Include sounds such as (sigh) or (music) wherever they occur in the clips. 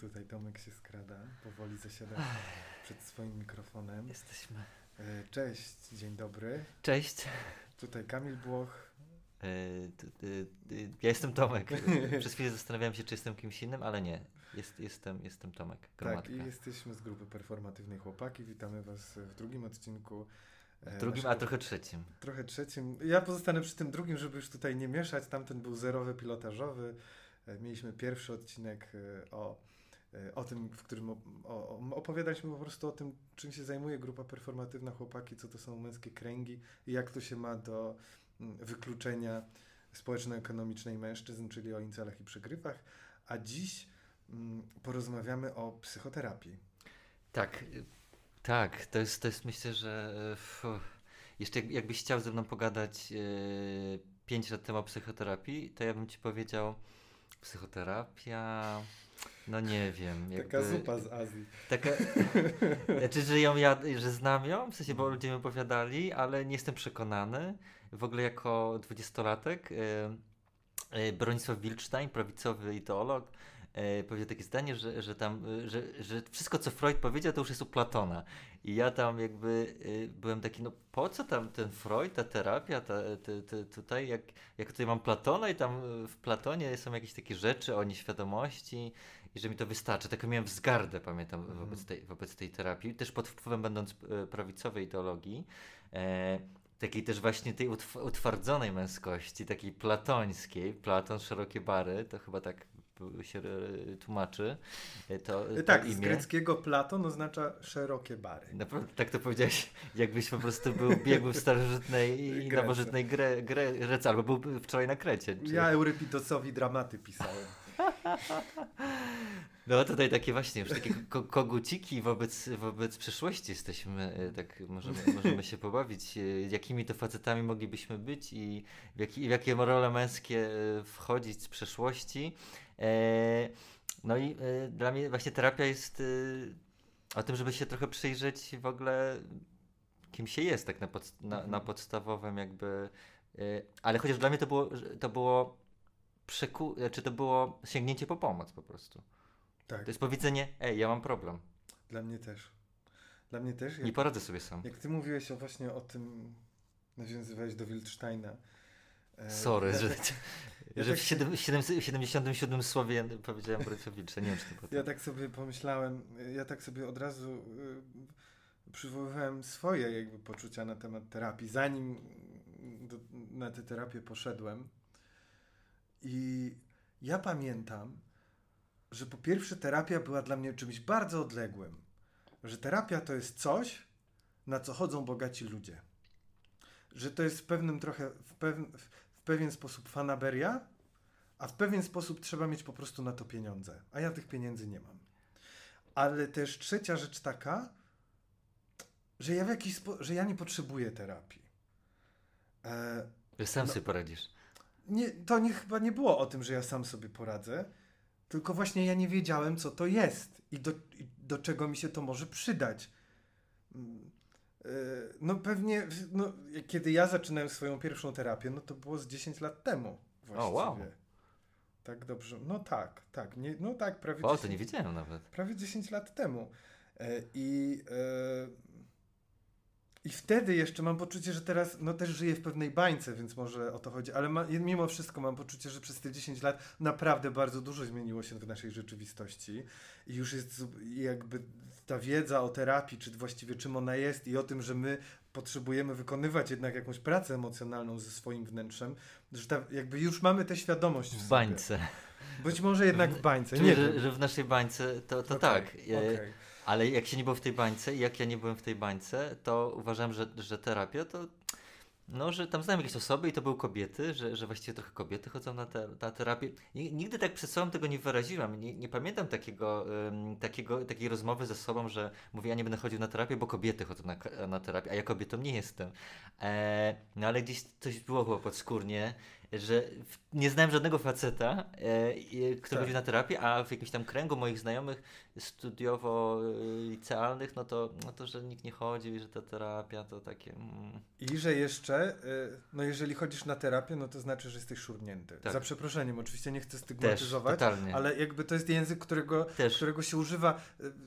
Tutaj Tomek się skrada, powoli zasiada przed swoim mikrofonem. Jesteśmy. E, Cześć, dzień dobry. Cześć. Tutaj Kamil Błoch. E, Ja jestem Tomek. Przez chwilę zastanawiałem się, czy jestem kimś innym, ale nie. Jest, jestem, jestem Tomek. Tak, Gromadka. i jesteśmy z grupy Performatywnej Chłopaki. Witamy Was w drugim odcinku. e, drugim, a trochę trzecim. trochę trzecim. Ja pozostanę przy tym drugim, żeby już tutaj nie mieszać. Tamten był zerowy, pilotażowy. E, Mieliśmy pierwszy odcinek e, o, e, o tym, w którym opowiadaliśmy po prostu o tym, czym się zajmuje grupa performatywna chłopaki, co to są męskie kręgi i jak to się ma do mm, wykluczenia społeczno-ekonomicznej mężczyzn, czyli o incelach i przegrywach. A dziś mm, porozmawiamy o psychoterapii. Tak, y, tak. To jest, to jest myślę, że y, fu, jeszcze jak, jakbyś chciał ze mną pogadać y, 5 lat temu o psychoterapii, to ja bym ci powiedział psychoterapia. No nie wiem. Taka jakby- zupa z Azji. Taka, (laughs) znaczy, że ją ja, że znam ją, w sensie, bo ludzie mi opowiadali, ale nie jestem przekonany. W ogóle jako dwudziestolatek y, y, Bronisław Wilczstein, prawicowy ideolog, y, powiedział takie zdanie, że, że tam, y, że, że wszystko co Freud powiedział to już jest u Platona. I ja tam jakby y, byłem taki, no po co tam ten Freud, ta terapia, ta, te, te, tutaj, jak, jak tutaj mam Platona i tam y, w Platonie są jakieś takie rzeczy o nieświadomości i że mi to wystarczy. Taką miałem wzgardę, pamiętam, Mhm. wobec, tej, wobec tej terapii. Też pod wpływem będąc e, prawicowej ideologii, e, takiej też właśnie tej utw- utwardzonej męskości, takiej platońskiej, Platon, szerokie bary, to chyba tak e, się e, tłumaczy e, to, to tak, z imię. greckiego Platon oznacza szerokie bary. Naprawdę, tak to powiedziałeś, jakbyś po prostu był biegły w starożytnej i Grece. nowożytnej Gre, Gre, Grece, albo był wczoraj na Krecie. czy- Ja Eurypidosowi dramaty pisałem. No tutaj takie właśnie już takie ko koguciki wobec, wobec przyszłości jesteśmy, e, tak możemy, możemy się pobawić, e, jakimi to facetami moglibyśmy być i w, jaki, w jakie role męskie e, wchodzić z przeszłości. No i dla mnie właśnie terapia jest o tym, żeby się trochę przyjrzeć w ogóle kim się jest tak na, pod, na, Mhm. na podstawowym jakby, ale chociaż dla mnie to było, to było przeku, czy to było sięgnięcie po pomoc po prostu. Tak, To jest powiedzenie, ej, ja mam problem. dla mnie też. Dla mnie też. Nie Jak, poradzę sobie sam. jak ty mówiłeś o właśnie o tym, nawiązywałeś do Wildsteina. e, Sorry, ja że, tak, (laughs) że tak w siedem- siedem- 77 słowie powiedziałem Wilcze. Nie wiem, czy to było Ja tak sobie pomyślałem, ja tak sobie od razu y, przywoływałem swoje jakby poczucia na temat terapii, zanim do, na tę terapię poszedłem. I ja pamiętam, że po pierwsze terapia była dla mnie czymś bardzo odległym. Że terapia to jest coś, na co chodzą bogaci ludzie. Że to jest w pewnym trochę, w, w pewien sposób fanaberia, a w pewien sposób trzeba mieć po prostu na to pieniądze. A ja tych pieniędzy nie mam. Ale też trzecia rzecz taka, że ja w jakiś spo- że ja nie potrzebuję terapii. E, sam No. sobie poradzisz. Nie, to nie, chyba nie było o tym, że ja sam sobie poradzę, tylko właśnie ja nie wiedziałem, co to jest i do, i do czego mi się to może przydać. Mm, e, No pewnie, no, kiedy ja zaczynałem swoją pierwszą terapię, no to było z 10 lat temu właściwie. wow. Tak dobrze, no tak, tak, nie, no tak, prawie O, to 10 nie wiedziałem nawet. prawie 10 lat temu. E, I, e, I wtedy jeszcze mam poczucie, że teraz no też żyję w pewnej bańce, więc może o to chodzi, ale ma, mimo wszystko mam poczucie, że przez te 10 lat naprawdę bardzo dużo zmieniło się w naszej rzeczywistości i już jest jakby ta wiedza o terapii, czy właściwie czym ona jest i o tym, że my potrzebujemy wykonywać jednak jakąś pracę emocjonalną ze swoim wnętrzem, że ta, jakby już mamy tę świadomość w, W bańce. Być może jednak w bańce, Czuję, nie że, że w naszej bańce to, to Okej, tak. E, okej. Ale jak się nie było w tej bańce i jak ja nie byłem w tej bańce, to uważam, że, że terapia to. No, że tam znałem jakieś osoby i to były kobiety, że, że właściwie trochę kobiety chodzą na, te, na terapię. Ni- Nigdy tak przed sobą tego nie wyraziłem. Nie, nie pamiętam takiego, takiego, takiej rozmowy ze sobą, że mówię, ja nie będę chodził na terapię, bo kobiety chodzą na, na terapię, a ja kobietą nie jestem. E, no ale gdzieś coś było chyba podskórnie. Że nie znałem żadnego faceta, e, i- który Tak. chodził na terapię, a w jakimś tam kręgu moich znajomych studiowo-licealnych, no to, no to, że nikt nie chodził i że ta terapia to takie... Mm, I że jeszcze, y, no jeżeli chodzisz na terapię, no to znaczy, że jesteś szurnięty. Tak. Za przeproszeniem, oczywiście nie chcę też, stygmatyzować, totalnie. ale jakby to jest język, którego, też. którego się używa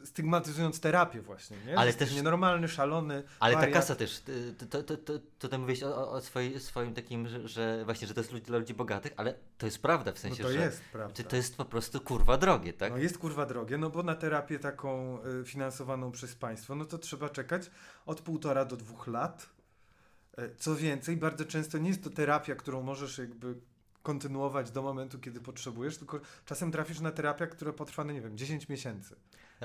stygmatyzując terapię właśnie, nie? Ale też- nienormalny, szalony, Ale ta wariat. kasa też, to, to, to, to, tutaj mówiłeś o, o- o swoi, swoim takim, że, że właśnie, że to jest ludzi, dla ludzi bogatych, ale to jest prawda w No sensie, to że jest, prawda. to, to jest po prostu kurwa drogie, tak? No jest kurwa drogie, no bo na terapię taką y, finansowaną przez państwo, no to trzeba czekać od półtora do dwóch lat. E, Co więcej, bardzo często nie jest to terapia, którą możesz jakby kontynuować do momentu, kiedy potrzebujesz, tylko czasem trafisz na terapię, która potrwa, no nie wiem, 10 miesięcy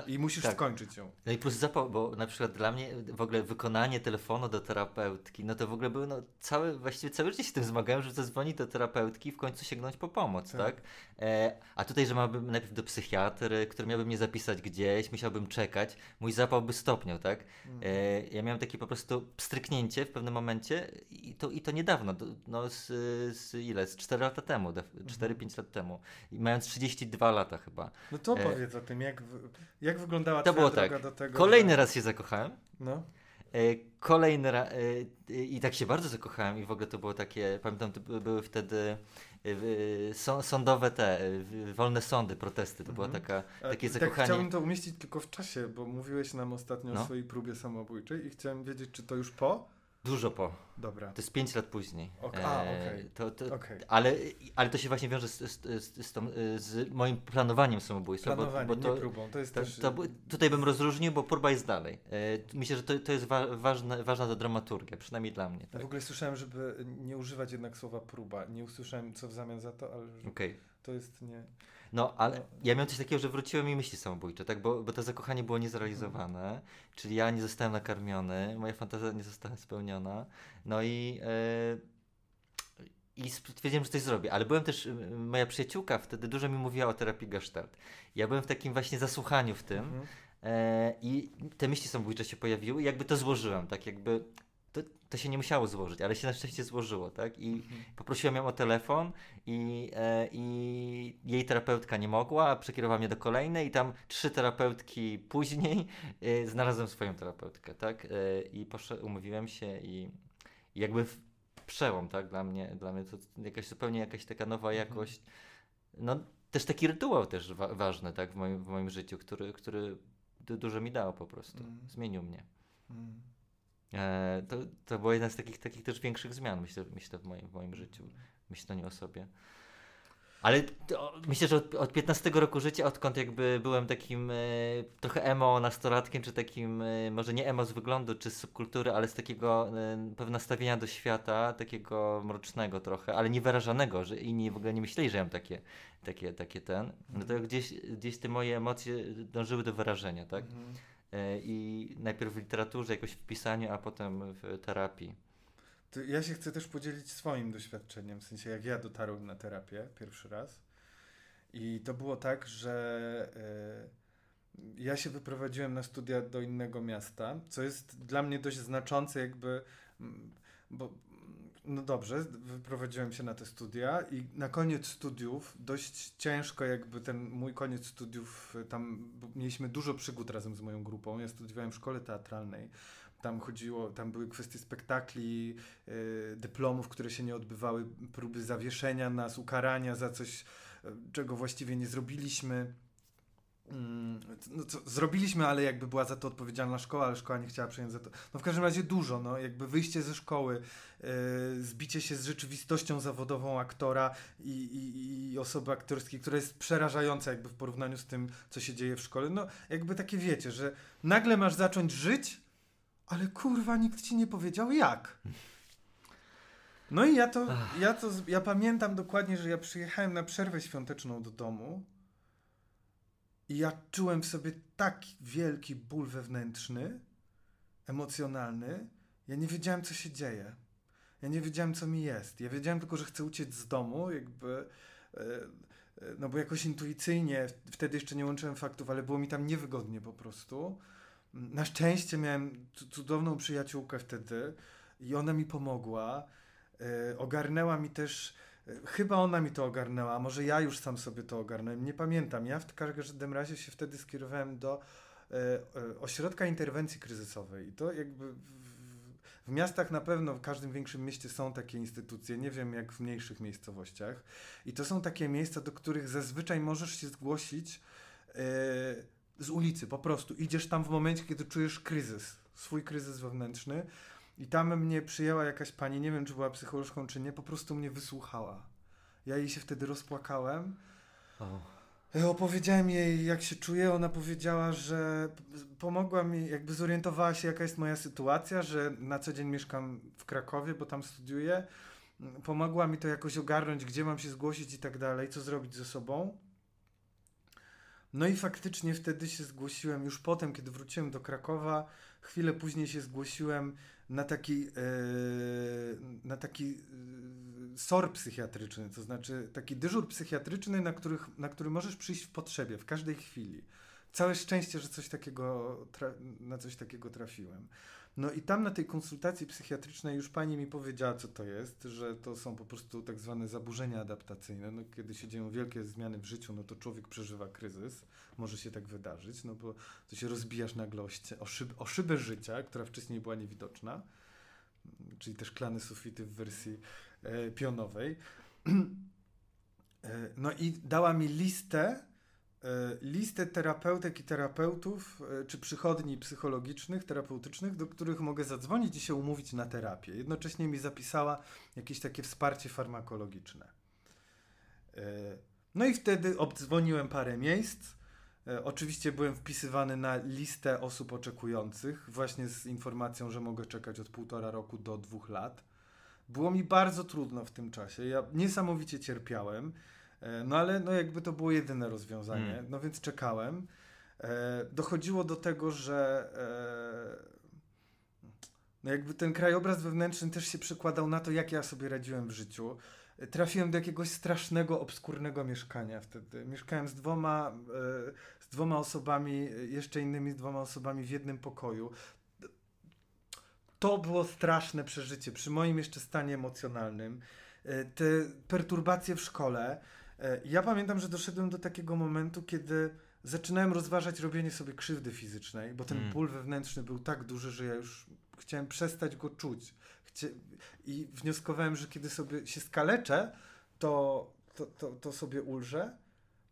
i musisz tak. skończyć ją. No i plus zapał, bo na przykład dla mnie w ogóle wykonanie telefonu do terapeutki, no to w ogóle był no cały, właściwie całe życie się tym zmagałem, żeby zadzwonić do terapeutki i w końcu sięgnąć po pomoc, Tak. tak? E, a tutaj, że miałbym najpierw do psychiatry, który miałby mnie zapisać gdzieś, musiałbym czekać, mój zapał by stopniał, tak? E, ja miałem takie po prostu pstryknięcie w pewnym momencie i to, i to niedawno, no z, z ile? Z 4 lata temu, def- 4-5 lat temu, I mając 32 lata chyba. No to E, powiedz o tym, jak, wy- jak wyglądała To było droga tak. do tego. Kolejny że- raz się zakochałem. No. E, Kolejny raz i tak się bardzo zakochałem i w ogóle to było takie, pamiętam, to by- były wtedy e, sądowe te, e, wolne sądy, protesty, to była Mhm. taka, E, takie tak zakochanie. chciałbym to umieścić tylko w czasie, bo mówiłeś nam ostatnio o No. swojej próbie samobójczej i chciałem wiedzieć, czy to już po? Dużo po, Dobra. to jest 5 lat później. Ok- a, E, okej. to, to, Okej. ale, ale to się właśnie wiąże z, z, z, tą, z moim planowaniem samobójstwa, bo, Planowanie, bo to, nie próbą. To jest To, też... tutaj bym rozróżnił, bo próba jest dalej. E, myślę, że to, to jest wa ważne, ważna ta dramaturgia, przynajmniej dla mnie. Tak? w ogóle słyszałem, żeby nie używać jednak słowa próba. Nie usłyszałem co w zamian za to, ale to jest nie... No, ale No. ja miałem coś takiego, że wróciły mi myśli samobójcze, tak? Bo, bo to zakochanie było niezrealizowane, czyli ja nie zostałem nakarmiony, moja fantazja nie została spełniona. No i, e, i stwierdziłem, że coś zrobię. Ale byłem też, moja przyjaciółka wtedy dużo mi mówiła o terapii Gestalt. Ja byłem w takim właśnie zasłuchaniu w tym Mhm. e, i te myśli samobójcze się pojawiły i jakby to złożyłem, tak jakby to, to się nie musiało złożyć, ale się na szczęście złożyło, tak? I Mhm. Poprosiłem ją o telefon i, e, i jej terapeutka nie mogła, a przekierowała mnie do kolejnej i tam trzy terapeutki później e, znalazłem swoją terapeutkę, tak? E, I poszedł, umówiłem się i jakby przełom, tak? Dla mnie, dla mnie to jakaś zupełnie jakaś taka nowa Mhm. jakość. No też taki rytuał też wa- ważny, tak? W moim, w moim życiu, który, który du- dużo mi dał po prostu. Mhm. Zmienił mnie. Mhm. E, to, to była jedna z takich, takich też większych zmian, myślę, myślę w, moim, w moim życiu, myśleniu o sobie. Ale to, myślę, że od, od 15 roku życia, odkąd jakby byłem takim e, trochę emo nastolatkiem, czy takim, e, może nie emo z wyglądu, czy z subkultury, ale z takiego e, pewnego nastawienia do świata, takiego mrocznego trochę, ale niewyrażanego, że inni w ogóle nie myśleli, że ja mam takie, takie, takie ten, no to gdzieś, gdzieś te moje emocje dążyły do wyrażenia, tak? Mhm. E, I najpierw w literaturze, jakoś w pisaniu, a potem w terapii. To ja się chcę też podzielić swoim doświadczeniem, w sensie jak ja dotarłem na terapię pierwszy raz. I to było tak, że e, ja się wyprowadziłem na studia do innego miasta, co jest dla mnie dość znaczące jakby, bo no dobrze, wyprowadziłem się na te studia i na koniec studiów dość ciężko jakby ten mój koniec studiów, tam mieliśmy dużo przygód razem z moją grupą, ja studiowałem w szkole teatralnej. Tam chodziło, tam były kwestie spektakli, y, dyplomów, które się nie odbywały, próby zawieszenia nas, ukarania za coś, y, czego właściwie nie zrobiliśmy. Mm, No, zrobiliśmy, ale jakby była za to odpowiedzialna szkoła, ale szkoła nie chciała przejąć za to. No w każdym razie dużo, no jakby wyjście ze szkoły, y, zbicie się z rzeczywistością zawodową aktora i, i, i osoby aktorskiej, która jest przerażająca jakby w porównaniu z tym, co się dzieje w szkole. No jakby takie wiecie, że nagle masz zacząć żyć, ale kurwa nikt ci nie powiedział jak. No i ja to, ja to, ja pamiętam dokładnie, że ja przyjechałem na przerwę świąteczną do domu i ja czułem w sobie taki wielki ból wewnętrzny, emocjonalny. Ja nie wiedziałem, co się dzieje. Ja nie wiedziałem, co mi jest. Ja wiedziałem tylko, że chcę uciec z domu, jakby. e, e, No bo jakoś intuicyjnie, wtedy jeszcze nie łączyłem faktów, ale było mi tam niewygodnie po prostu. Na szczęście miałem cu- cudowną przyjaciółkę wtedy i ona mi pomogła. E, ogarnęła mi też Chyba ona mi to ogarnęła, a może ja już sam sobie to ogarnąłem, nie pamiętam. Ja w każdym razie się wtedy skierowałem do e, e, ośrodka interwencji kryzysowej i to jakby w, miastach na pewno, w każdym większym mieście są takie instytucje, nie wiem jak w mniejszych miejscowościach. I to są takie miejsca, do których zazwyczaj możesz się zgłosić e, z ulicy, po prostu. Idziesz tam w momencie, kiedy czujesz kryzys, swój kryzys wewnętrzny. I tam mnie przyjęła jakaś pani, nie wiem czy była psycholożką czy nie, po prostu mnie wysłuchała. Ja jej się wtedy rozpłakałem. Oh. Opowiedziałem jej, jak się czuję. Ona powiedziała, że pomogła mi, jakby zorientowała się, jaka jest moja sytuacja, że na co dzień mieszkam w Krakowie, bo tam studiuję. Pomogła mi to jakoś ogarnąć, gdzie mam się zgłosić i tak dalej, co zrobić ze sobą. No i faktycznie wtedy się zgłosiłem, już potem, kiedy wróciłem do Krakowa, chwilę później się zgłosiłem na taki, yy, na taki yy, SOR psychiatryczny, to znaczy taki dyżur psychiatryczny, na, których, na który możesz przyjść w potrzebie, w każdej chwili. Całe szczęście, że coś takiego na coś takiego trafiłem. No i tam na tej konsultacji psychiatrycznej już pani mi powiedziała, co to jest, że to są po prostu tak zwane zaburzenia adaptacyjne. No, kiedy się dzieją wielkie zmiany w życiu, no to człowiek przeżywa kryzys, może się tak wydarzyć, no bo to się rozbijasz nagle o, szyb, o szybę życia, która wcześniej była niewidoczna, czyli te szklane sufity w wersji e, pionowej. (clears throat) E, no i dała mi listę listę terapeutek i terapeutów, e, czy przychodni psychologicznych, terapeutycznych, do których mogę zadzwonić i się umówić na terapię. Jednocześnie mi zapisała jakieś takie wsparcie farmakologiczne. E, no i wtedy obdzwoniłem parę miejsc. Oczywiście byłem wpisywany na listę osób oczekujących, właśnie z informacją, że mogę czekać od półtora roku do dwóch lat. Było mi bardzo trudno w tym czasie. Ja niesamowicie cierpiałem. E, no ale no jakby to było jedyne rozwiązanie, mm. no więc czekałem. E, dochodziło do tego, że e, no jakby ten krajobraz wewnętrzny też się przekładał na to, jak ja sobie radziłem w życiu. Trafiłem do jakiegoś strasznego, obskurnego mieszkania wtedy. Mieszkałem z dwoma, z dwoma osobami, jeszcze innymi dwoma osobami w jednym pokoju. To było straszne przeżycie przy moim jeszcze stanie emocjonalnym. Te perturbacje w szkole, ja pamiętam, że doszedłem do takiego momentu, kiedy zaczynałem rozważać robienie sobie krzywdy fizycznej, bo ten mm. ból wewnętrzny był tak duży, że ja już chciałem przestać go czuć. Chcie... I wnioskowałem, że kiedy sobie się skaleczę, to, to, to, to sobie ulżę.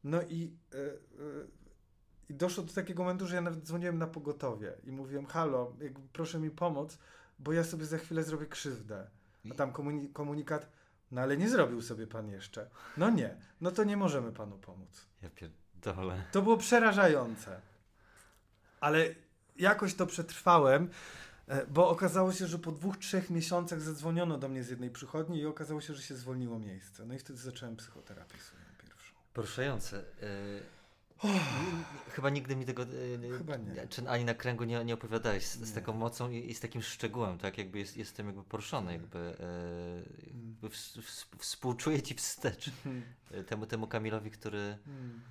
No i, yy, yy, i doszło do takiego momentu, że ja nawet dzwoniłem na pogotowie i mówiłem, halo, proszę mi pomóc, bo ja sobie za chwilę zrobię krzywdę. A tam komunikat, no ale nie zrobił sobie pan jeszcze. No nie. No to nie możemy panu pomóc. Ja pierdolę. To było przerażające. Ale jakoś to przetrwałem, e, bo okazało się, że po dwóch, trzech miesiącach zadzwoniono do mnie z jednej przychodni i okazało się, że się zwolniło miejsce. No i wtedy zacząłem psychoterapię swoją pierwszą. Poruszające. Y Chyba nigdy mi tego e, nie. Czy ani na kręgu nie, nie opowiadałeś z, z taką mocą i, i, z takim szczegółem, tak? Jakby jest, jestem jakby poruszony, jakby, e, jakby w, w, współczuję ci wstecz hmm. (laughs) temu, temu Kamilowi, który. Hmm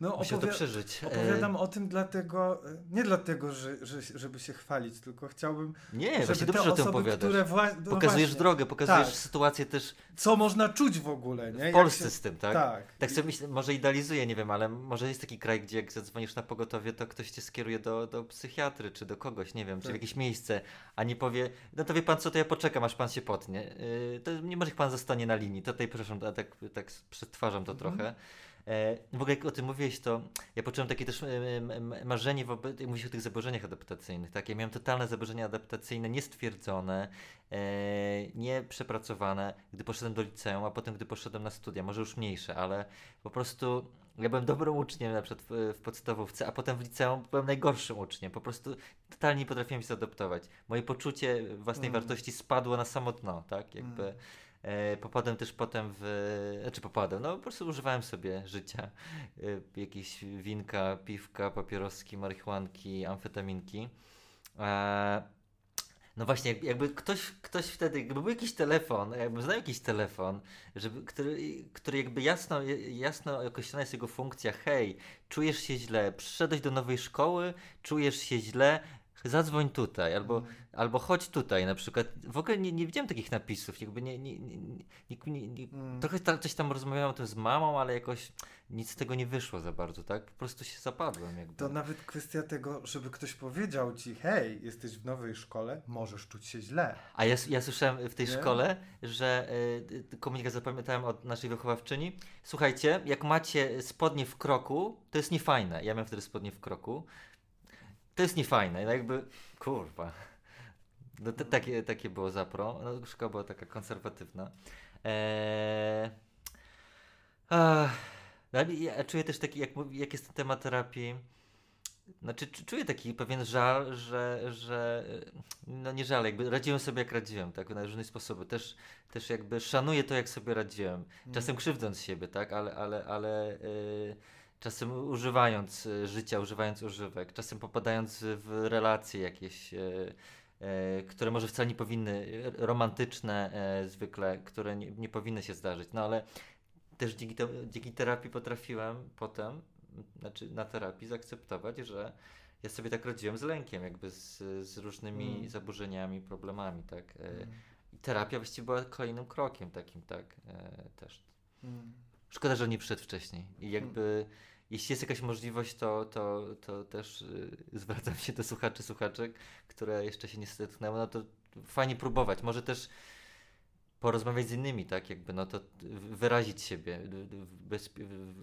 no, musiał to przeżyć. Opowiadam e... o tym dlatego, nie dlatego, że, że, żeby się chwalić, tylko chciałbym, nie, żeby właśnie dobrze o tym opowiadasz. Wła... no pokazujesz właśnie, drogę, pokazujesz tak. sytuację też. Co można czuć w ogóle, nie? W Polsce się... z tym, tak? Tak. Tak sobie myślę, może idealizuję, nie wiem, ale może jest taki kraj, gdzie jak zadzwonisz na pogotowie, to ktoś cię skieruje do, do psychiatry, czy do kogoś, nie wiem, tak. czy w jakieś miejsce, a nie powie, no to wie pan co, to ja poczekam, aż pan się potnie. Yy, to nie może pan zostanie na linii. Tutaj, przepraszam, tak, tak przetwarzam to mhm. trochę. E, w ogóle jak o tym mówiłeś, to ja poczułem takie też marzenie, wobec, mówisz o tych zaburzeniach adaptacyjnych, tak? Ja miałem totalne zaburzenia adaptacyjne, niestwierdzone, e, nieprzepracowane, gdy poszedłem do liceum, a potem gdy poszedłem na studia, może już mniejsze, ale po prostu ja byłem dobrym uczniem na przykład w, podstawówce, a potem w liceum byłem najgorszym uczniem. Po prostu totalnie nie potrafiłem się zaadaptować. Moje poczucie własnej mm. wartości spadło na samo dno, tak? Jakby... Mm popadłem też potem w. Znaczy popadłem, no po prostu używałem sobie życia. E, jakieś winka, piwka, papieroski, marihuanki, amfetaminki. E, no właśnie, jakby ktoś, ktoś wtedy, jakby był jakiś telefon, jakby znał jakiś telefon, żeby, który, który jakby jasno, jasno określona jest jego funkcja, hej, czujesz się źle, przyszedłeś do nowej szkoły, czujesz się źle, zadzwoń tutaj, albo, mm. albo chodź tutaj na przykład. W ogóle nie, nie widziałem takich napisów, jakby nie, nie, nie, mm. trochę ta, coś tam rozmawiałem o tym z mamą, ale jakoś nic z tego nie wyszło za bardzo, tak? Po prostu się zapadłem jakby. To nawet kwestia tego, żeby ktoś powiedział ci, hej, jesteś w nowej szkole, możesz czuć się źle. A ja, ja słyszałem w tej szkole, że y, komunikat zapamiętałem od naszej wychowawczyni, słuchajcie, jak macie spodnie w kroku, to jest niefajne. Ja miałem wtedy spodnie w kroku, to jest niefajne, no jakby, kurwa. No to, takie, takie było zapro. No, szkoła była taka konserwatywna. Eee... Ach. No, ja czuję też taki, jak, jak jest ten temat terapii, znaczy czuję taki pewien żal, że, że no nie żal, jakby radziłem sobie jak radziłem, tak, na różne sposoby. Też, też jakby szanuję to, jak sobie radziłem. Czasem krzywdząc siebie, tak, ale, ale, ale yy, czasem używając y, życia, używając używek, czasem popadając w relacje jakieś, e, e, które może wcale nie powinny, romantyczne e, zwykle, które nie, nie powinny się zdarzyć. No ale też dzięki, te, dzięki terapii potrafiłem potem, znaczy na terapii zaakceptować, że ja sobie tak radziłem z lękiem, jakby z, z różnymi mm. zaburzeniami, problemami, tak. Mm. I terapia właściwie była kolejnym krokiem takim, tak, też. Mm. Szkoda, że nie przyszedł wcześniej. I jakby mm jeśli jest jakaś możliwość, to, to, to też y, zwracam się do słuchaczy, słuchaczek, które jeszcze się nie styknęły, no to fajnie próbować. Może też porozmawiać z innymi, tak, jakby, no to wyrazić siebie bez,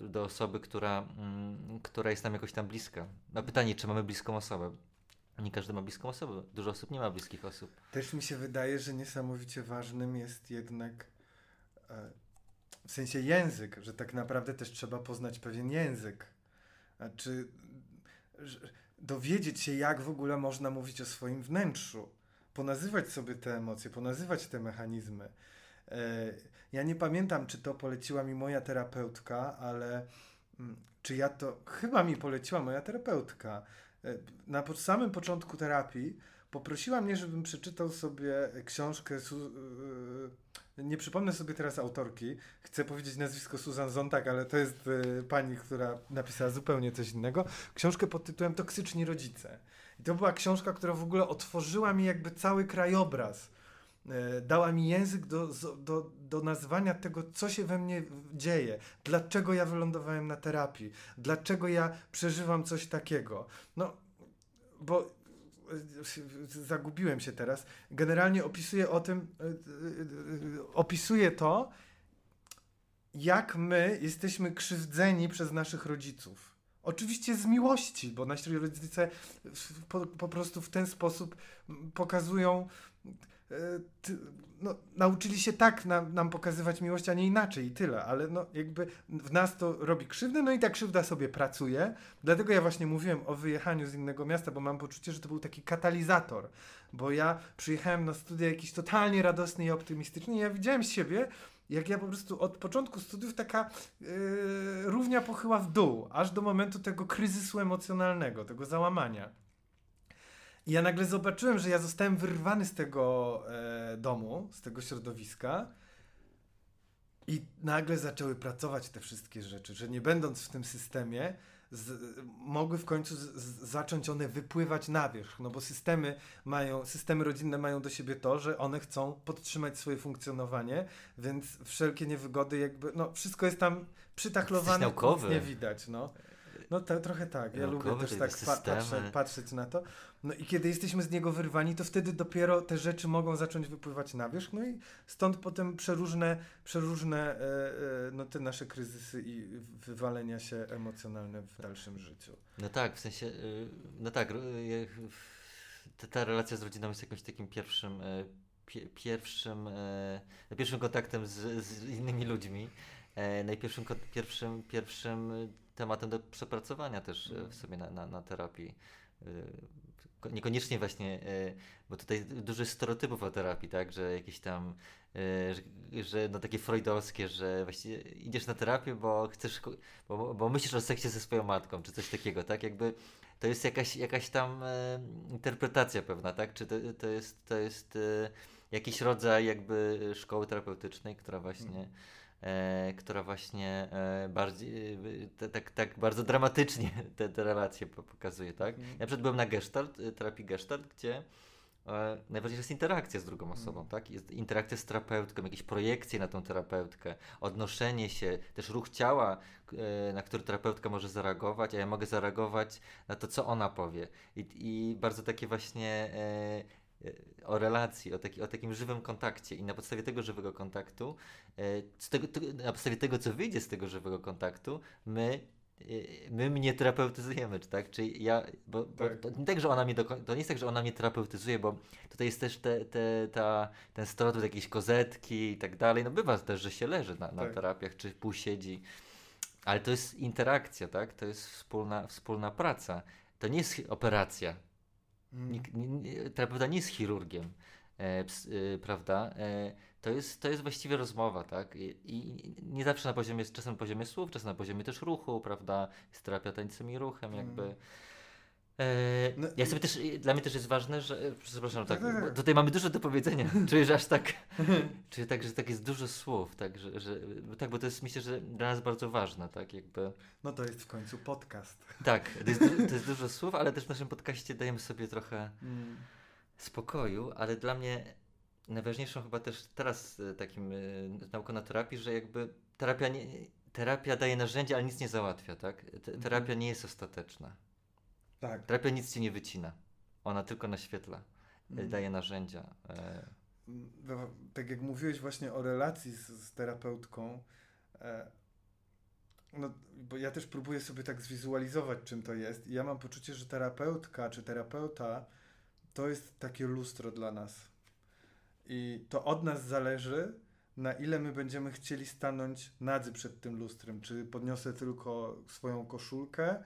do osoby, która, mm, która jest nam jakoś tam bliska. No pytanie, czy mamy bliską osobę? Nie każdy ma bliską osobę. Dużo osób nie ma bliskich osób. Też mi się wydaje, że niesamowicie ważnym jest jednak e, w sensie język, że tak naprawdę też trzeba poznać pewien język. Znaczy, dowiedzieć się, jak w ogóle można mówić o swoim wnętrzu, ponazywać sobie te emocje, ponazywać te mechanizmy. E, ja nie pamiętam, czy to poleciła mi moja terapeutka, ale mm, czy ja to. Chyba mi poleciła moja terapeutka. E, na samym początku terapii poprosiła mnie, żebym przeczytał sobie książkę. Nie przypomnę sobie teraz autorki. Chcę powiedzieć nazwisko Susan Zontag, ale to jest y, pani, która napisała zupełnie coś innego. Książkę pod tytułem Toksyczni rodzice. I to była książka, która w ogóle otworzyła mi jakby cały krajobraz. Y, dała mi język do, do, do nazwania tego, co się we mnie dzieje, dlaczego ja wylądowałem na terapii, dlaczego ja przeżywam coś takiego. No, bo (laughs) zagubiłem się teraz. Generalnie opisuje o tym, e, e, e, opisuje to, jak my jesteśmy krzywdzeni przez naszych rodziców. Oczywiście z miłości, bo nasi rodzice po, po prostu w ten sposób pokazują no, nauczyli się tak nam, nam pokazywać miłość, a nie inaczej i tyle, ale no jakby w nas to robi krzywdę, no i ta krzywda sobie pracuje. Dlatego ja właśnie mówiłem o wyjechaniu z innego miasta, bo mam poczucie, że to był taki katalizator, bo ja przyjechałem na studia jakiś totalnie radosny i optymistyczny i ja widziałem siebie, jak ja po prostu od początku studiów taka yy, równia pochyła w dół, aż do momentu tego kryzysu emocjonalnego, tego załamania. I ja nagle zobaczyłem, że ja zostałem wyrwany z tego e, domu, z tego środowiska. I nagle zaczęły pracować te wszystkie rzeczy, że nie będąc w tym systemie, z, mogły w końcu z, z, zacząć one wypływać na wierzch, no bo systemy mają, systemy rodzinne mają do siebie to, że one chcą podtrzymać swoje funkcjonowanie, więc wszelkie niewygody jakby, no wszystko jest tam przytachlowane, nie widać, no. No to, trochę tak. Ja lubię też tak pa patrzeć, patrzeć na to. No i kiedy jesteśmy z niego wyrwani, to wtedy dopiero te rzeczy mogą zacząć wypływać na wierzch. No i stąd potem przeróżne, przeróżne e, e, no te nasze kryzysy i wywalenia się emocjonalne w dalszym życiu. No tak, w sensie, y, no tak, y, ta, ta relacja z rodziną jest jakimś takim pierwszym, e, pierwszym, pierwszym kontaktem z, z innymi ludźmi. Najpierwszym pierwszym, pierwszym tematem do przepracowania też w sobie na, na, na terapii. Y, niekoniecznie właśnie, y, bo tutaj dużo jest stereotypów o terapii, tak, że jakieś tam, że, że no takie freudowskie, że właściwie idziesz na terapię, bo chcesz, bo, bo myślisz o seksie ze swoją matką, czy coś takiego, tak, jakby to jest jakaś, jakaś tam interpretacja pewna, tak, czy to, to jest, to jest jakiś rodzaj jakby szkoły terapeutycznej, która właśnie e, która właśnie e, bardziej, e, tak, tak bardzo dramatycznie (laughs) te, te relacje po- pokazuje, tak? Mhm. Ja przed byłem na gestalt, e, terapii gestalt, gdzie e, najważniejsza jest interakcja z drugą osobą, Mhm. tak? Jest interakcja z terapeutką, jakieś projekcje na tą terapeutkę, odnoszenie się, też ruch ciała, e, na który terapeutka może zareagować, a ja mogę zareagować na to, co ona powie. I, i bardzo takie właśnie e, e, o relacji, o, taki, o takim żywym kontakcie i na podstawie tego żywego kontaktu, e, tego, to, na podstawie tego, co wyjdzie z tego żywego kontaktu, my e, my mnie terapeutyzujemy, czy tak? Czyli ja, bo, bo Tak. to nie tak, że ona mnie do, to nie jest tak, że ona mnie terapeutyzuje, bo tutaj jest też te, te, ta, ten stereotyp jakiejś kozetki i tak dalej. No bywa też, że się leży na, na Tak. terapiach, czy pół siedzi, ale to jest interakcja, tak? To jest wspólna, wspólna praca. To nie jest operacja. Mm. Nik- nie- nie- terapeuta nie jest chirurgiem, e, ps, e, prawda? E, to, jest, to jest właściwie rozmowa, tak? I, I nie zawsze na poziomie, czasem na poziomie słów, czasem na poziomie też ruchu, prawda? Jest terapia tańcem i ruchem, jakby. E, No ja sobie też, dla mnie też jest ważne, że, e, przepraszam, Tak, tak, tak, tak. tutaj mamy dużo do powiedzenia, (laughs) czuję, że aż tak, (laughs) czuję tak, że tak jest dużo słów, tak, że, że, tak, bo to jest myślę, że dla nas bardzo ważne, tak, jakby. No to jest w końcu podcast. Tak, to jest, to jest dużo słów, ale też w naszym podcaście dajemy sobie trochę Mm. spokoju, ale dla mnie najważniejszą chyba też teraz e, takim nauką na terapii, że jakby terapia, nie, terapia daje narzędzia, ale nic nie załatwia, tak? Te, terapia nie jest ostateczna. Tak. Terapia nic ci nie wycina. Ona tylko naświetla, e, Mm. daje narzędzia. e, tak jak mówiłeś właśnie o relacji z, z terapeutką, e, no, bo ja też próbuję sobie tak zwizualizować, czym to jest. I ja mam poczucie, że terapeutka czy terapeuta to jest takie lustro dla nas. I to od nas zależy, na ile my będziemy chcieli stanąć nadzy przed tym lustrem. Czy podniosę tylko swoją koszulkę,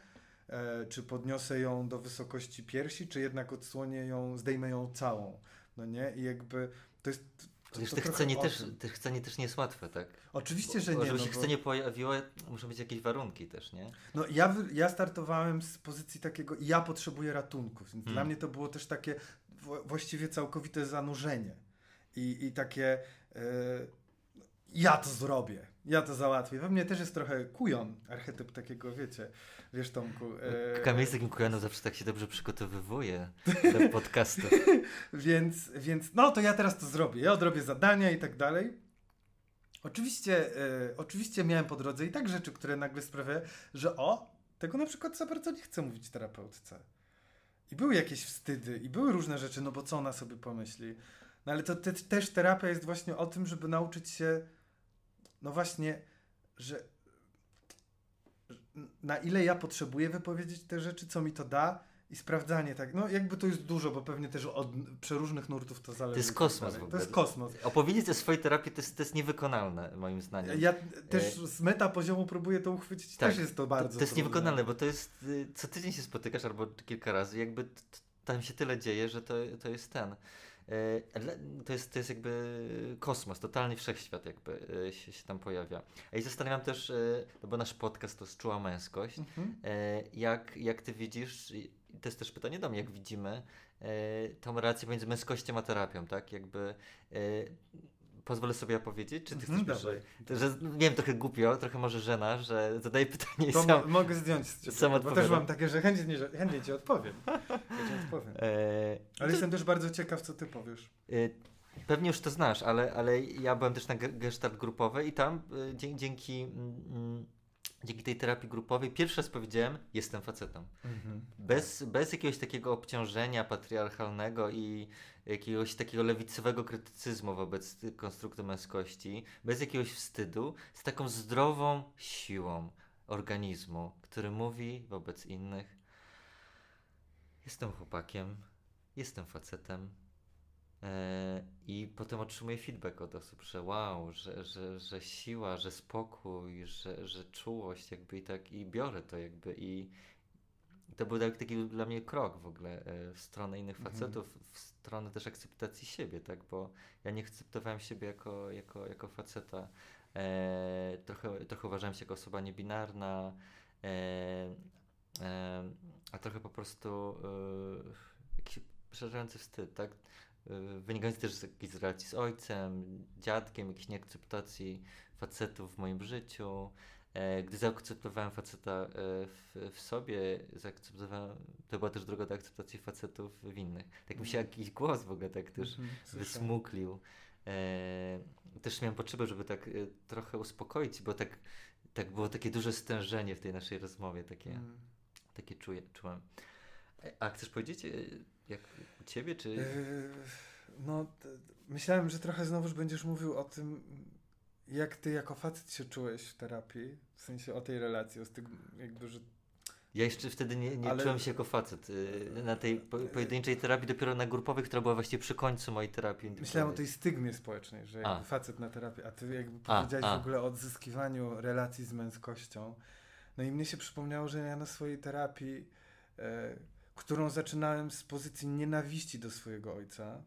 czy podniosę ją do wysokości piersi, czy jednak odsłonię ją, zdejmę ją całą. No nie? I jakby to jest. To, Wiesz, to trochę chcenie też, te chcenie też nie jest łatwe, tak? Oczywiście, że nie. Żeby no się bo- chcenie pojawiło, muszą być jakieś warunki też, nie? No ja, ja startowałem z pozycji takiego, ja potrzebuję ratunku, więc Hmm. dla mnie to było też takie właściwie całkowite zanurzenie i, i takie e, ja to zrobię, ja to załatwię. We mnie też jest trochę kujon, archetyp takiego, wiecie, wiesz Tomku. e, Kamil z takim kujanem zawsze tak się dobrze przygotowywuje do (laughs) podcastu. Więc, więc no to ja teraz to zrobię. Ja odrobię zadania i tak dalej. Oczywiście, e, oczywiście miałem po drodze i tak rzeczy, które nagle sprawiają, że o, tego na przykład za bardzo nie chcę mówić terapeutce. I były jakieś wstydy, i były różne rzeczy, no bo co ona sobie pomyśli. No ale to te, też terapia jest właśnie o tym, żeby nauczyć się, no właśnie, że na ile ja potrzebuję wypowiedzieć te rzeczy, co mi to da i sprawdzanie tak. No jakby to jest dużo, bo pewnie też od przeróżnych nurtów to zależy. To jest kosmos w ogóle. To jest kosmos. Opowiedzieć o swojej terapii to jest, to jest niewykonalne, moim zdaniem. Ja też z meta poziomu próbuję to uchwycić, E, Tak, też jest to bardzo to, to jest trudne. niewykonalne, bo to jest, y, co tydzień się spotykasz albo kilka razy, jakby tam się tyle dzieje, że to, to jest ten. Ele- To jest, to jest jakby kosmos, totalny wszechświat jakby y, się, się tam pojawia. I zastanawiam też, y, no bo nasz podcast to czuła męskość, Mhm. E, Jak, jak ty widzisz, to jest też pytanie do mnie, jak widzimy e, tą relację między męskością a terapią, tak? Jakby e, pozwolę sobie opowiedzieć, czy ty Mhm, chcesz dawaj. że, wiem, trochę głupio, trochę może żena, że zadaję pytanie i sam. mo- mogę zdjąć z ciebie, sam bo też mam takie, że chętnie, że chętnie ci odpowiem. (laughs) Chętnie odpowiem. E, Ale to- jestem też bardzo ciekaw, co ty powiesz. e, Pewnie już to znasz, ale, ale ja byłem też na ge- gestalt grupowej i tam e, dzięki, mm, mm, dzięki tej terapii grupowej pierwszy raz powiedziałem, jestem facetem. Bez, bez jakiegoś takiego obciążenia patriarchalnego i jakiegoś takiego lewicowego krytycyzmu wobec konstruktu męskości, bez jakiegoś wstydu, z taką zdrową siłą organizmu, który mówi wobec innych: Jestem chłopakiem, jestem facetem. E, I potem otrzymuję feedback od osób, że wow, że, że, że siła, że spokój, że, że czułość, jakby i tak, i biorę to jakby i, to był tak- taki dla mnie krok w ogóle e, w stronę innych Mhm. facetów, w stronę też akceptacji siebie, tak, bo ja nie akceptowałem siebie jako, jako, jako faceta. E, trochę, trochę uważałem się jako osoba niebinarna, e, e, a trochę po prostu e, jakiś przerażający wstyd, tak? E, Wynikający też z jakiejś relacji z ojcem, dziadkiem, jakiejś nieakceptacji facetów w moim życiu. E, gdy zaakceptowałem faceta e, w, w sobie, zaakceptowałem, to była też droga do akceptacji facetów w innych. Tak mi się Mhm. jakiś głos w ogóle tak też Mhm, wysmuklił. E, też miałem potrzebę, żeby tak trochę uspokoić, bo tak, tak było takie duże stężenie w tej naszej rozmowie, takie, Mm. takie czuję, czułem. E, A chcesz powiedzieć, e, jak u ciebie, czy... Yy, No, myślałem, że trochę znowuż będziesz mówił o tym, jak ty jako facet się czułeś w terapii, w sensie o tej relacji, o styg, jakby, że Ja jeszcze wtedy nie, nie Ale- czułem się jako facet. y, Na tej po, pojedynczej terapii, dopiero na grupowej, która była właściwie przy końcu mojej terapii. myślałem o tej stygmie społecznej, że A. facet na terapii, a ty jakby A, powiedziałeś a. w ogóle o odzyskiwaniu relacji z męskością. No i mnie się przypomniało, że ja na swojej terapii, e, którą zaczynałem z pozycji nienawiści do swojego ojca,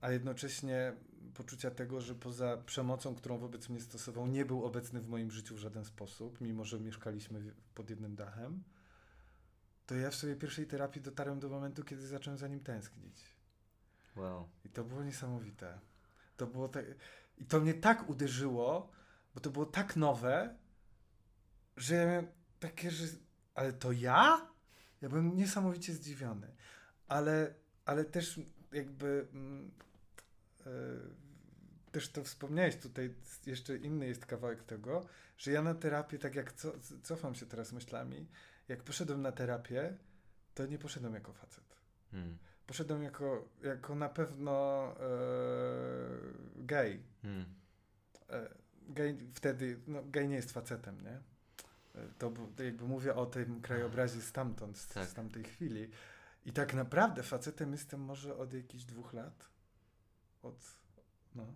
a jednocześnie poczucia tego, że poza przemocą, którą wobec mnie stosował, nie był obecny w moim życiu w żaden sposób, mimo że mieszkaliśmy pod jednym dachem, to ja w swojej pierwszej terapii dotarłem do momentu, kiedy zacząłem za nim tęsknić. Wow. I to było niesamowite. To było tak... I to mnie tak uderzyło, bo to było tak nowe, że ja miałem takie, że... Ale to ja? Ja byłem niesamowicie zdziwiony. Ale, ale też jakby... E, też to wspomniałeś tutaj, jeszcze inny jest kawałek tego, że ja na terapię, tak jak co, cofam się teraz myślami, jak poszedłem na terapię, to nie poszedłem jako facet. Hmm. Poszedłem jako, jako na pewno e, gej. Hmm. E, gej wtedy, no gej nie jest facetem, nie? E, To, jakby mówię o tym krajobrazie stamtąd, z, Tak. z tamtej chwili. I tak naprawdę facetem jestem może od jakichś dwóch lat. Od, no.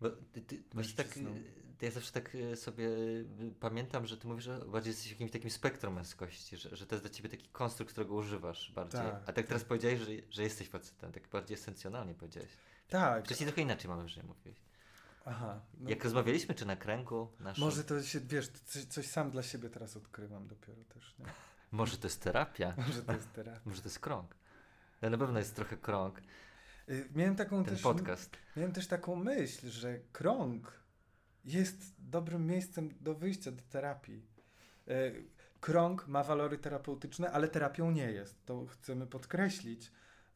Bo ty, ty, właśnie tak, ja zawsze tak y, sobie y, pamiętam, że ty mówisz, że bardziej jesteś jakimś takim spektrum męskości, że, że to jest dla ciebie taki konstrukt, którego używasz bardziej. Tak, A tak tak. teraz powiedziałeś, że, że jesteś facetem, tak bardziej esencjonalnie powiedziałeś. Tak. Wcześniej trochę inaczej mam wrażenie mówiłeś. Aha. No, Jak rozmawialiśmy, czy na kręgu naszym? może to się, wiesz, coś, coś sam dla siebie teraz odkrywam dopiero też, nie? (laughs) Może to jest terapia, (laughs) Może to jest terapia. może to jest krąg. Ale na pewno jest trochę krąg, Y, Miałem taką ten też podcast. Miałem też taką myśl, że krąg jest dobrym miejscem do wyjścia do terapii. E, Krąg ma walory terapeutyczne, ale terapią nie jest. To chcemy podkreślić.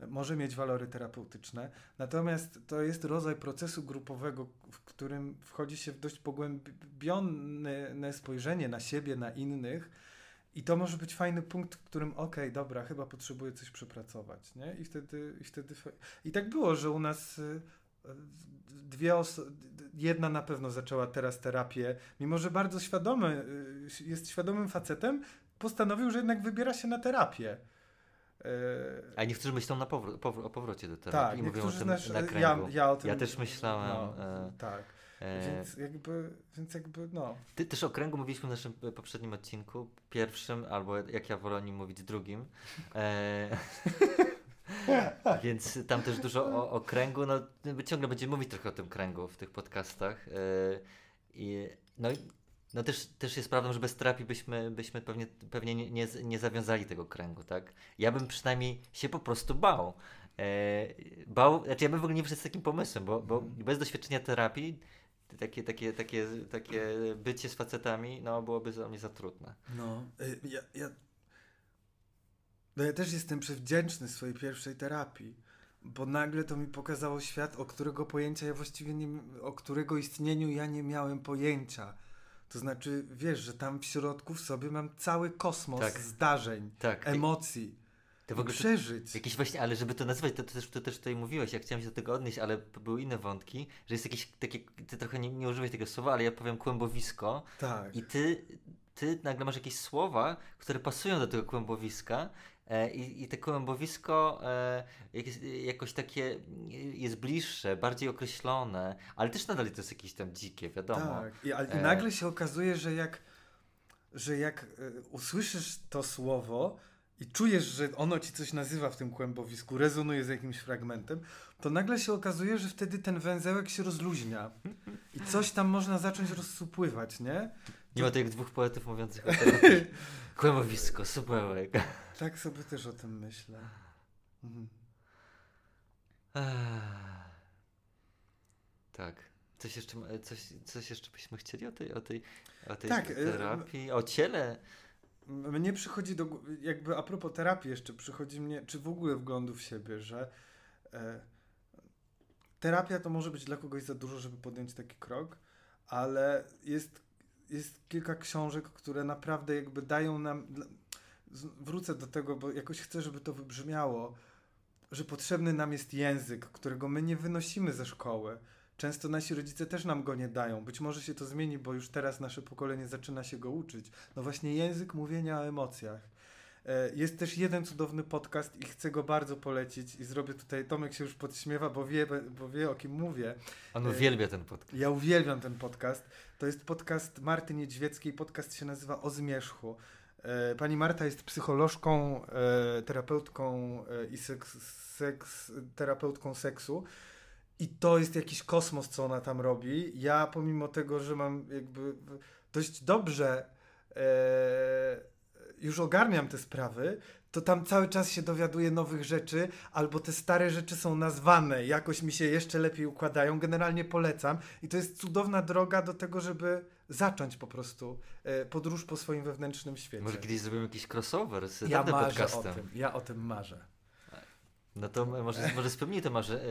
Może mieć walory terapeutyczne, natomiast to jest rodzaj procesu grupowego, w którym wchodzi się w dość pogłębione spojrzenie na siebie, na innych. I to może być fajny punkt, w którym okej, dobra, chyba potrzebuję coś przepracować, nie? I wtedy, i wtedy i tak było, że u nas y, y, dwie osoby, jedna na pewno zaczęła teraz terapię, mimo że bardzo świadomy, y, jest świadomym facetem, postanowił, że jednak wybiera się na terapię. Y, A niektórzy myślą na powró- o powrocie do terapii tak, i mówią o tym znasz, na ja, kręgu. ja o tym... Ja też myślałem, No, e, tak, E, więc jakby, więc jakby, no. Ty też o kręgu mówiliśmy w naszym e, poprzednim odcinku, pierwszym, albo jak ja wolę o nim mówić, drugim. E, (laughs) więc tam też dużo o, o kręgu, no ciągle będziemy mówić trochę o tym kręgu w tych podcastach. E, i, no i no też, też jest prawdą, że bez terapii byśmy, byśmy pewnie, pewnie nie, nie, zawiązali tego kręgu, tak? Ja bym przynajmniej się po prostu bał. E, bał, znaczy ja bym w ogóle nie wszedł z takim pomysłem, bo, bo bez doświadczenia terapii takie, takie, takie, takie bycie z facetami, no byłoby dla mnie za trudne. No, y, ja, ja, no ja też jestem przewdzięczny swojej pierwszej terapii, bo nagle to mi pokazało świat, o którego pojęcia ja właściwie nie, o którego istnieniu ja nie miałem pojęcia. To znaczy, wiesz, że tam w środku w sobie mam cały kosmos Tak. zdarzeń, Tak. emocji, to w ogóle to, przeżyć. jakieś właśnie, ale żeby to nazwać, to, to, też, to też tutaj mówiłeś, ja chciałem się do tego odnieść, ale były inne wątki, że jest jakieś takie, ty trochę nie, nie używaj tego słowa, ale ja powiem kłębowisko Tak. i ty, ty nagle masz jakieś słowa, które pasują do tego kłębowiska i, i te kłębowisko e, jakoś takie e, jest bliższe, bardziej określone, ale też nadal to jest jakieś tam dzikie, wiadomo. Tak. I, ale, E. Nagle się okazuje, że jak, że jak e, usłyszysz to słowo i czujesz, że ono ci coś nazywa w tym kłębowisku, rezonuje z jakimś fragmentem, to nagle się okazuje, że wtedy ten węzełek się rozluźnia i coś tam można zacząć rozsupływać, nie? Nie ma jak dwóch poetów mówiących o terapii. (laughs) Kłębowisko, supełek. Tak sobie też o tym myślę. Mhm. Tak. Coś jeszcze, coś, coś jeszcze byśmy chcieli o tej, o tej, o tej Tak, y, terapii? O ciele? Mnie przychodzi do, jakby a propos terapii jeszcze, przychodzi mnie, czy w ogóle wglądu w siebie, że e, terapia to może być dla kogoś za dużo, żeby podjąć taki krok, ale jest, jest kilka książek, które naprawdę jakby dają nam, wrócę do tego, bo jakoś chcę, żeby to wybrzmiało, że potrzebny nam jest język, którego my nie wynosimy ze szkoły. Często nasi rodzice też nam go nie dają. Być może się to zmieni, bo już teraz nasze pokolenie zaczyna się go uczyć. No właśnie język mówienia o emocjach. E, Jest też jeden cudowny podcast i chcę go bardzo polecić i zrobię tutaj, Tomek się już podśmiewa, bo wie, bo wie o kim mówię. On y, uwielbia ten podcast. Ja uwielbiam ten podcast. To jest podcast Marty Niedźwieckiej. Podcast się nazywa O Zmierzchu. E, Pani Marta jest psycholożką, e, terapeutką e, i seks, seks, terapeutką seksu. I to jest jakiś kosmos, co ona tam robi. Ja, pomimo tego, że mam jakby dość dobrze e, już ogarniam te sprawy, to tam cały czas się dowiaduję nowych rzeczy, albo te stare rzeczy są nazwane, jakoś mi się jeszcze lepiej układają. Generalnie polecam. I to jest cudowna droga do tego, żeby zacząć po prostu e, podróż po swoim wewnętrznym świecie. Może kiedyś zrobimy jakiś crossover z ja marzę o podcastem. tym. Ja o tym marzę. No to może, może spełnij to,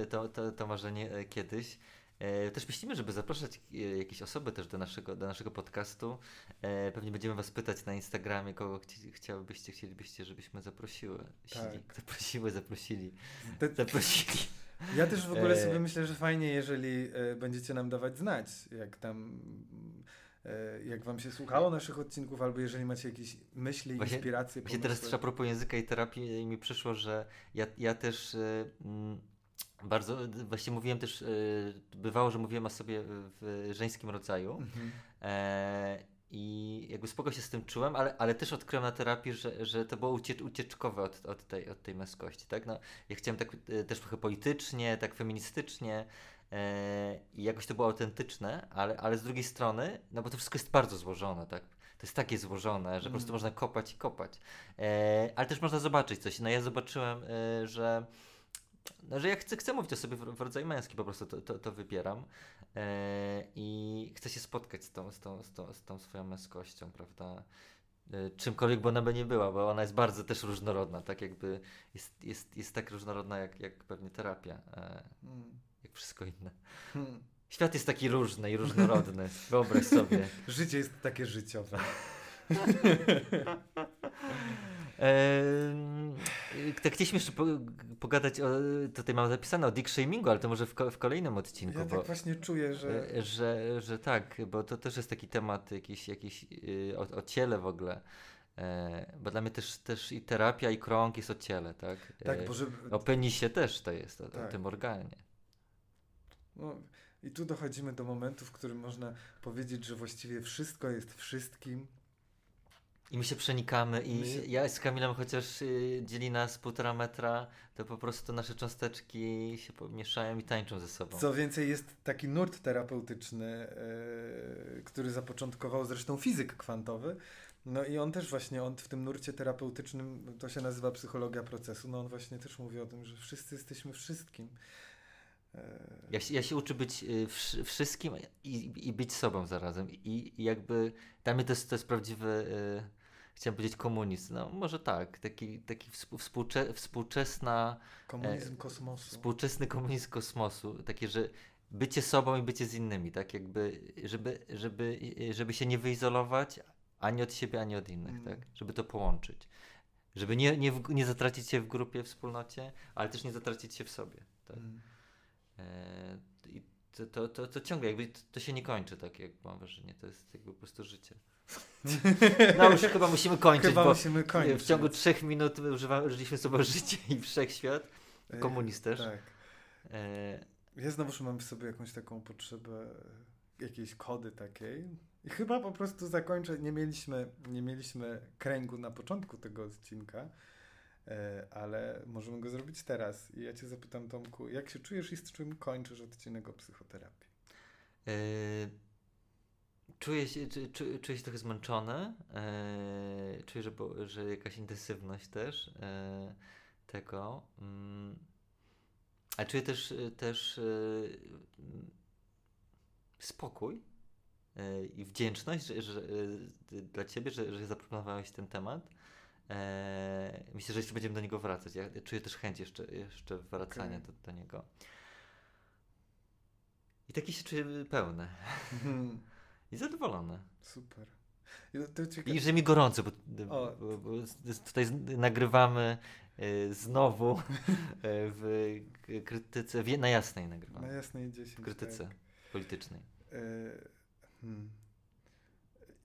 to, to, to marzenie e, kiedyś. E, Też myślimy, żeby zapraszać e, jakieś osoby też do naszego, do naszego podcastu. E, Pewnie będziemy Was pytać na Instagramie, kogo chci, chciałybyście, chcielibyście, żebyśmy zaprosiły. Tak. (laughs) Zaprosiły, zaprosili. Zaprosili. Ja też w ogóle sobie myślę, że fajnie, jeżeli będziecie nam dawać znać, jak tam, jak wam się słuchało naszych odcinków, albo jeżeli macie jakieś myśli, Właśnie- inspiracje, Właśnie teraz pomysły. też a propos języka i terapii i mi przyszło, że ja, ja też mm, bardzo, właśnie mówiłem też, e, bywało, że mówiłem o sobie w żeńskim rodzaju. Mhm. E, I jakby spoko się z tym czułem, ale, ale też odkryłem na terapii, że, że to było ucie, ucieczkowe od, od, tej, od tej męskości, tak? No, ja chciałem tak e, też trochę politycznie, tak feministycznie e, i jakoś to było autentyczne, ale, ale z drugiej strony, no bo to wszystko jest bardzo złożone, tak? To jest takie złożone, że po prostu Mm. można kopać i kopać. Ale też można zobaczyć coś. No ja zobaczyłem, że no, że ja chcę, chcę mówić o sobie w, w rodzaju męski, po prostu to, to, to wybieram. E, I chcę się spotkać z tą, z, tą, z, tą, z tą swoją męskością, prawda? E, czymkolwiek by ona by nie była, bo ona jest bardzo też różnorodna, tak jakby jest, jest, jest tak różnorodna jak, jak pewnie terapia, e, Mm. jak wszystko inne. Hmm. Świat jest taki różny i różnorodny, (laughs) wyobraź sobie. Życie jest takie życiowe. (laughs) Tak chcieliśmy jeszcze po, pogadać, o, tutaj mam zapisane o dick shamingu, ale to może w, w kolejnym odcinku, Ja bo, tak właśnie czuję, że e, że, że tak, bo to też jest taki temat jakiś, jakiś y, o, o ciele w ogóle. E, bo dla mnie też, też i terapia, i krąg jest o ciele, tak? tak, E, bo żeby, O penisie też to jest, o, o Tak. tym organie. no, i tu dochodzimy do momentu, w którym można powiedzieć, że właściwie wszystko jest wszystkim. I my się przenikamy i My ja z Kamilem chociaż y, dzieli nas półtora metra, to po prostu nasze cząsteczki się pomieszają i tańczą ze sobą. Co więcej, jest taki nurt terapeutyczny, e, który zapoczątkował zresztą fizyk kwantowy. No i on też właśnie, on w tym nurcie terapeutycznym, to się nazywa psychologia procesu, no on właśnie też mówi o tym, że wszyscy jesteśmy wszystkim. E, Ja się, ja się uczę być y, wsz- wszystkim i, i być sobą zarazem. I, i jakby dla mnie to jest, to jest prawdziwy, y, chciałem powiedzieć komunizm. No może tak, taki, taki współ, współcze, współczesna, Komunizm kosmosu. współczesny komunizm kosmosu. Takie, że bycie sobą i bycie z innymi, tak jakby, żeby, żeby, żeby się nie wyizolować ani od siebie, ani od innych, Mm. tak? Żeby to połączyć. Żeby nie, nie, w, nie zatracić się w grupie, wspólnocie, ale też nie zatracić się w sobie. Tak? Mm. To, to, to, to ciągle jakby to, to się nie kończy, tak jak mam wrażenie. To jest jakby po prostu życie. (laughs) No już chyba musimy kończyć, Chyba bo musimy kończyć. w ciągu trzech minut używa, użyliśmy słowa życie i wszechświat. E, komunizm też. Tak. E, Ja znowuż mam w sobie jakąś taką potrzebę jakiejś kody takiej. I chyba po prostu zakończę. Nie mieliśmy, nie mieliśmy kręgu na początku tego odcinka, ale możemy go zrobić teraz. I ja Cię zapytam, Tomku, jak się czujesz i z czym kończysz odcinek o psychoterapii? e, czuję, się, czu- czu- czuję się trochę zmęczony. E, czuję, że, że jakaś intensywność też e, tego. Mm, a czuję też, też e, spokój e, i wdzięczność że, że, e, dla ciebie, że, że zaproponowałeś ten temat. E, myślę, że jeszcze będziemy do niego wracać. Ja, ja czuję też chęć jeszcze, jeszcze wracania Okej. do, do niego. I taki się czuję pełny Mhm. (laughs) i zadowolony. Super. I że mi gorąco, bo, bo, bo tutaj nagrywamy e, znowu e, w krytyce, w, na jasnej Na nagrywamy, jasnej 10. w krytyce Tak. politycznej. E, hmm.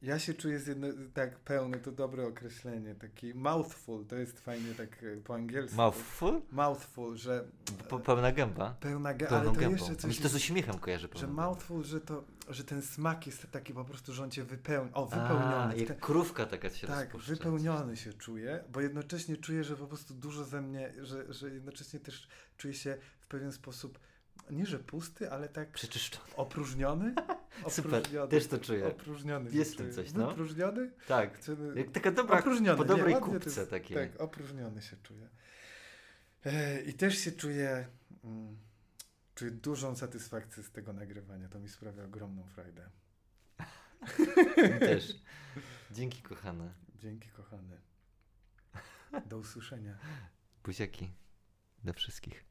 Ja się czuję z jedno, tak pełny, to dobre określenie, taki mouthful, to jest fajnie tak e, po angielsku. Mouthful? Mouthful, że Po, pełna gęba. pełna gęba, ale to gębą. jeszcze coś mi to z uśmiechem kojarzy. że mouthful, że to, że ten smak jest taki po prostu, że on cię wypełni, o wypełniony. A, jak ten- krówka taka się tak, rozpuszcza. wypełniony się czuję, bo jednocześnie czuję, że po prostu dużo ze mnie, że, że jednocześnie też czuję się w pewien sposób, nie że pusty, ale tak Przeczyszczony. opróżniony. (laughs) Super, Opróżniony. też to czuję. Opróżniony. Jest tym coś, no. Wypróżniony? Tak. Chcemy... Jak taka dobra, opróżniony. po nie, dobrej to kupce jest- takiej. Tak, opróżniony się czuję. E, I też się czuję, mm, czuję dużą satysfakcję z tego nagrywania. To mi sprawia ogromną frajdę. (laughs) Też. Dzięki kochane. Dzięki, kochany. Do usłyszenia. Buziaki. Dla wszystkich.